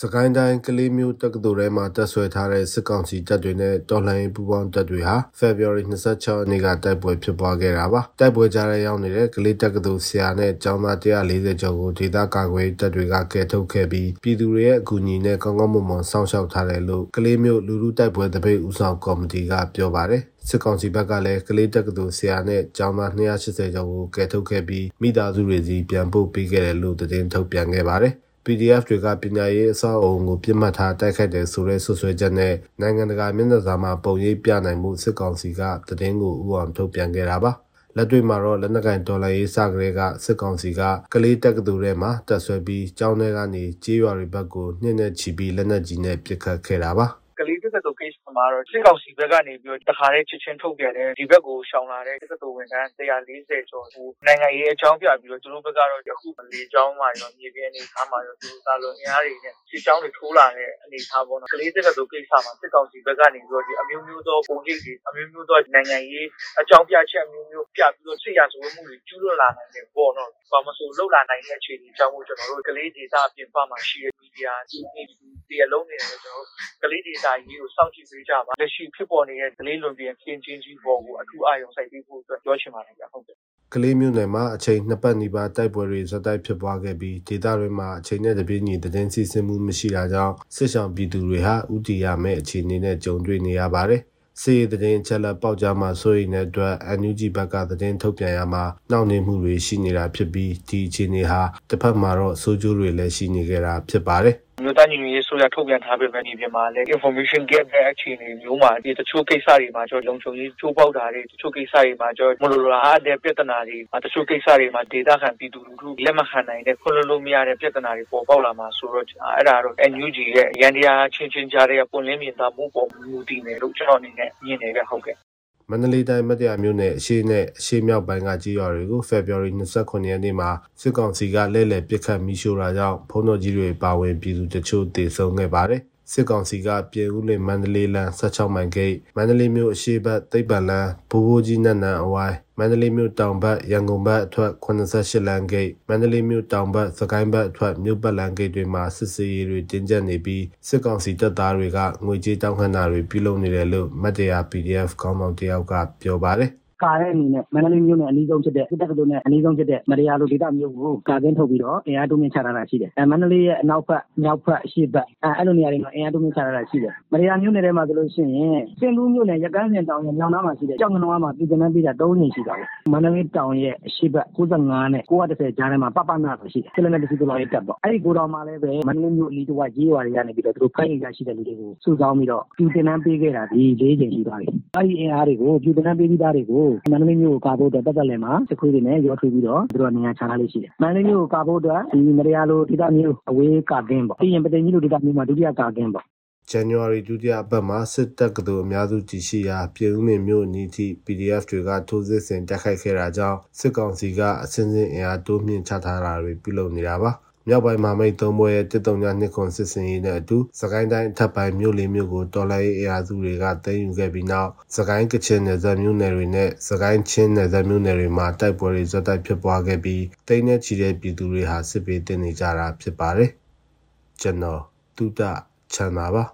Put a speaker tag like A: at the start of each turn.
A: စကိုင်းတိုင်းကလေးမျိုးတက္ကသိုလ်ထဲမှာတပ်ဆွဲထားတဲ့စစ်ကောင်စီတပ်တွေနဲ့တော်လှန်ရေးပူးပေါင်းတပ်တွေဟာ February 26ရက်နေ့ကတိုက်ပွဲဖြစ်ပွားခဲ့တာပါတိုက်ပွဲကြားထဲရောက်နေတဲ့ကလေးတက္ကသိုလ်ဆရာနဲ့ကျောင်းသား140ကျော်ကိုဒေသကာကွယ်တပ်တွေကကယ်ထုတ်ခဲ့ပြီးပြည်သူတွေရဲ့အကူအညီနဲ့ကောင်းကောင်းမွန်မွန်စောင့်ရှောက်ထားတယ်လို့ကလေးမျိုးလူလူတိုက်ပွဲတပိတ်ဦးဆောင်ကော်မတီကပြောပါတယ်စစ်ကောင်စီဘက်ကလည်းကလေးတက္ကသိုလ်ဆရာနဲ့ကျောင်းသား280ကျော်ကိုကယ်ထုတ်ခဲ့ပြီးမိသားစုတွေစီပြန်ပို့ပေးခဲ့တယ်လို့သတင်းထုတ်ပြန်ခဲ့ပါတယ် PDF တွေကပညာရေးအဆောက်အအုံကိုပြစ်မှတ်ထားတိုက်ခိုက်တယ်ဆိုတဲ့ဆွဆွဲချက်နဲ့နိုင်ငံတကာမျက်နှာစာမှာပုံရိပ်ပြနိုင်မှုစစ်ကောင်စီကသတင်းကိုဥအောင်ထုတ်ပြန်ခဲ့တာပါလက်တွေ့မှာတော့လက်နက်ကင်ဒေါ်လာရေးစကလေးကစစ်ကောင်စီကကလေးတက္ကသိုလ်ထဲမှာတက်ဆွဲပြီးကျောင်းထဲကနေကြေးရွာတွေဘက်ကိုနှင်းနဲ့ချီပြီးလက်နက်ကြီးနဲ့ပစ်ခတ်ခဲ့တာပါ
B: ကလေးတက္ကသိုလ် case မှာတော့စစ်ကောင်စီဘက်ကနေပြီးတော့တခါတည်းချက်ချင်းထုတ်ပြန်တယ်ဒီဘက်ကိုရှောင်လာတဲ့တက္ကသိုလ်ဝန်ထမ်း140ကျော်ကိုနိုင်ငံရေးအကြောင်းပြပြီးတော့သူတို့ဘက်ကတော့အခုလေကြောင်းမှာရောမြေပြင်အနေထားမှာရောသူတို့သာလွန်အင်အားတွေနဲ့စစ်ကြောင်းတွေထိုးလာတဲ့အနေအထားပေါ့နော်ကလေးတက္ကသိုလ် case မှာစစ်ကောင်စီဘက်ကနေပြီးတော့ဒီအမျိုးမျိုးသောပုံရိပ်တွေအမျိုးမျိုးသောနိုင်ငံရေးအကြောင်းပြချက်မျိုးမျိုးပြပြီးတော့စစ်ရဇဝမှုတွေကျူးလွန်လာနိုင်တယ်ပေါ့နော်ဘာမဆိုလောက်လာနိုင်တဲ့အခြေအနေအကြောင်းကိုကျွန်တော်တို့ကလေးဒေသအပြင်ပမှာရှိတဲ့မီဒီယာဒီဒီအလုံးနေတယ်ကျွန်တော်တို့ကလေးဒေသကြီးကိုစောင့်ကြည့်ပေးကြပါလက်ရှိဖြစ်ပေါ်နေတဲ့ကလေးလွန်ပြင်ပြင်ချင်းကြီးပေါ်ကိုအထူးအာရုံစိုက်ပေးဖို့အတွက်ပြောချင်ပါတယ်ဗျဟုတ်ကဲ့
A: ကလေးမျိုးနယ်မှာအချိန်နှစ်ပတ်နီးပါးတိုက်ပွဲတွေဇက်တိုက်ဖြစ်ပွားခဲ့ပြီးဒေသတွေမှာအချိန်နဲ့တပြေးညီတည်င်းစီစဉ်မှုမရှိတာကြောင့်စစ်ဆောင်ပြည်သူတွေဟာဥတီရမဲ့အခြေအနေနဲ့ကြုံတွေ့နေရပါတယ်။စီးတဲ့င်းချက်လက်ပေါက်ကြားမှာဆိုရင်လည်းအတွက် NUG ဘက်ကသတင်းထုတ်ပြန်ရမှာနှောင့်နှေးမှုတွေရှိနေတာဖြစ်ပြီးဒီအခြေအနေဟာတစ်ဖက်မှာတော့စိုးကျိုးတွေလည်းရှိနေကြတာဖြစ်ပါတယ်။
B: မြို့သားညီညွတ်ရေးဆိုရထုတ်ပြန်ထားပေမဲ့ဒီပြင်မှာလည်း information gap တဲ့အခြေအနေမျိုးမှာဒီတချို့ကိစ္စတွေမှာကျွန်တော်လုံခြုံရေးချိုးပေါက်တာတွေတချို့ကိစ္စတွေမှာကျွန်တော်မလိုလားတဲ့ပြဿနာတွေတချို့ကိစ္စတွေမှာဒေတာခံပြည်သူလူထုလက်မခံနိုင်တဲ့ခွင့်လွှတ်လို့မရတဲ့ပြဿနာတွေပေါ်ပေါက်လာမှာဆိုတော့အဲ့ဒါတော့ NUG ရဲ့ရန်တရားချင်းချင်းကြားတဲ့ပွင့်လင်းမြင်သာမှုပေါ်မူတည်နေလို့ကျွန်တော်အနေနဲ့မြင်နေကြဟုတ်ကဲ့
A: မန္တလေးတိုင်းမတရားမြို့နယ်အရှိနဲ့အရှိမြောက်ပိုင်းကကြီးရွာတွေကို February 29ရက်နေ့မှာစစ်ကောင်စီကလဲလှယ်ပစ်ခတ်မိရှို့တာကြောင့်ဖုံးတော်ကြီးတွေပါဝင်ပြည်သူတချို့တေဆုံးခဲ့ပါတယ်။ စစ်ကောင်စီကပြည်ဦးလင်မန္တလေးလမ်း16မိုင်ဂိတ်မန္တလေးမြို့အရှိဘက်သိပ္ပံလမ်းဘူဘိုးကြီးနတ်နံအဝိုင်းမန္တလေးမြို့တောင်ဘက်ရန်ကုန်ဘက်အထွက်88လမ်းဂိတ်မန္တလေးမြို့တောင်ဘက်စကိုင်းဘက်အထွက်မြို့ပတ်လမ်းဂိတ်တွေမှာစစ်စေးရေးတွေတင်းကျပ်နေပြီးစစ်ကောင်စီတပ်သားတွေကငွေကြေးတောင်းခံတာတွေပြုလုပ်နေတယ်လို့မတ်တရား PDF ခေါင်းဆောင်တယောက်ကပြောပါတယ်
C: ကာတဲ့အနေနဲ့မန္တလေးမြို့နယ်အနီးဆုံးဖြစ်တဲ့စစ်တပ်ကတို့နဲ့အနီးဆုံးဖြစ်တဲ့မရယာလိုဒေသမျိုးကိုကာကင်းထုတ်ပြီးတော့အင်အားတိုးမြင့်ချထားတာရှိတယ်။အဲမန္တလေးရဲ့အနောက်ဘက်မြောက်ဘက်အရှေ့ဘက်အဲအဲ့လိုနေရာတွေမှာအင်အားတိုးမြင့်ချထားတာရှိတယ်။မရယာမြို့နယ်ထဲမှာဆိုလို့ရှိရင်စင်ကူးမြို့နယ်ရကန်းစင်တောင်ရဲ့မြောက်နားမှာရှိတဲ့ကြောက်ငနွားမှာပြည်ကျန်းပေးတာ၃နေရှိတာပေါ့။မန္တလေးတောင်ရဲ့အရှေ့ဘက်65နဲ့910ကြားထဲမှာပပနာဆိုရှိတယ်။စစ်လက်နက်တစီတော်လေးတက်ပေါ့။အဲ့ဒီကိုတော်မှာလည်းပဲမန္တလေးမြို့အနီးတစ်ဝိုက်ရေးရွာတွေကနေပြီးတော့သူတို့ဖိုင်ရရှိတဲ့လူတွေကိုစုဆောင်းပြီးတော့ပြည်တင်နှန်းပေးခဲ့တာဒီ၄ချိန်ရှိသွားပြီ။အဲ့ဒီအင်အားတွေကိုပြည်တင်နှန်းပေးပြီးသားတွေကိုမန္တလေးမြို့ကိုကာဖို့အတွက်ပတ်သက်လည်မှာစခွေးတွေနဲ့ရောထွေးပြီးတော့သူတို့နေရာချထားလေးရှိတယ်။မန္တလေးမြို့ကိုကာဖို့အတွက်ဒီမရယာလိုဒေသမျိုးအဝေးကာကင်းပေါ့။ပြီးရင်ပတိန်ကြီးလိုဒေသမျိုးမှာဒုတိယကာကင်းပေါ့။
A: ဇန်နဝါရီဒုတိယအပတ်မှာစစ်တပ်ကတူအများစုတည်ရှိရာပြည်ဦးမြမြို့နီးထိ PDF တွေကထိုးစစ်ဆင်တိုက်ခိုက်ခဲ့တာကြောင့်စစ်ကောင်စီကအစင်းစင်းအင်အားတိုးမြင့်ချထားတာတွေပြုလုပ်နေတာပါ။ မြောက်ပိုင်းမှာမိတ်သုံးဘွဲရဲ့တစ်တုံညာနှစ်ခွန်စစ်စင်ရေးနဲ့အတူစကိုင်းတိုင်းအထက်ပိုင်းမြို့လေးမြို့ကိုတော်လိုင်းအရာစုတွေကတည်ယူခဲ့ပြီးနောက်စကိုင်းကချင်နယ်စပ်မြို့နယ်တွေနဲ့စကိုင်းချင်းနယ်စပ်မြို့နယ်တွေမှာတိုက်ပွဲတွေဇက်တိုက်ဖြစ်ပွားခဲ့ပြီးတိန်းနဲ့ချီတဲ့ပြည်သူတွေဟာစစ်ပေးတင်နေကြတာဖြစ်ပါတယ်ကျွန်တော်တုဒ္ဒချန်ပါပါ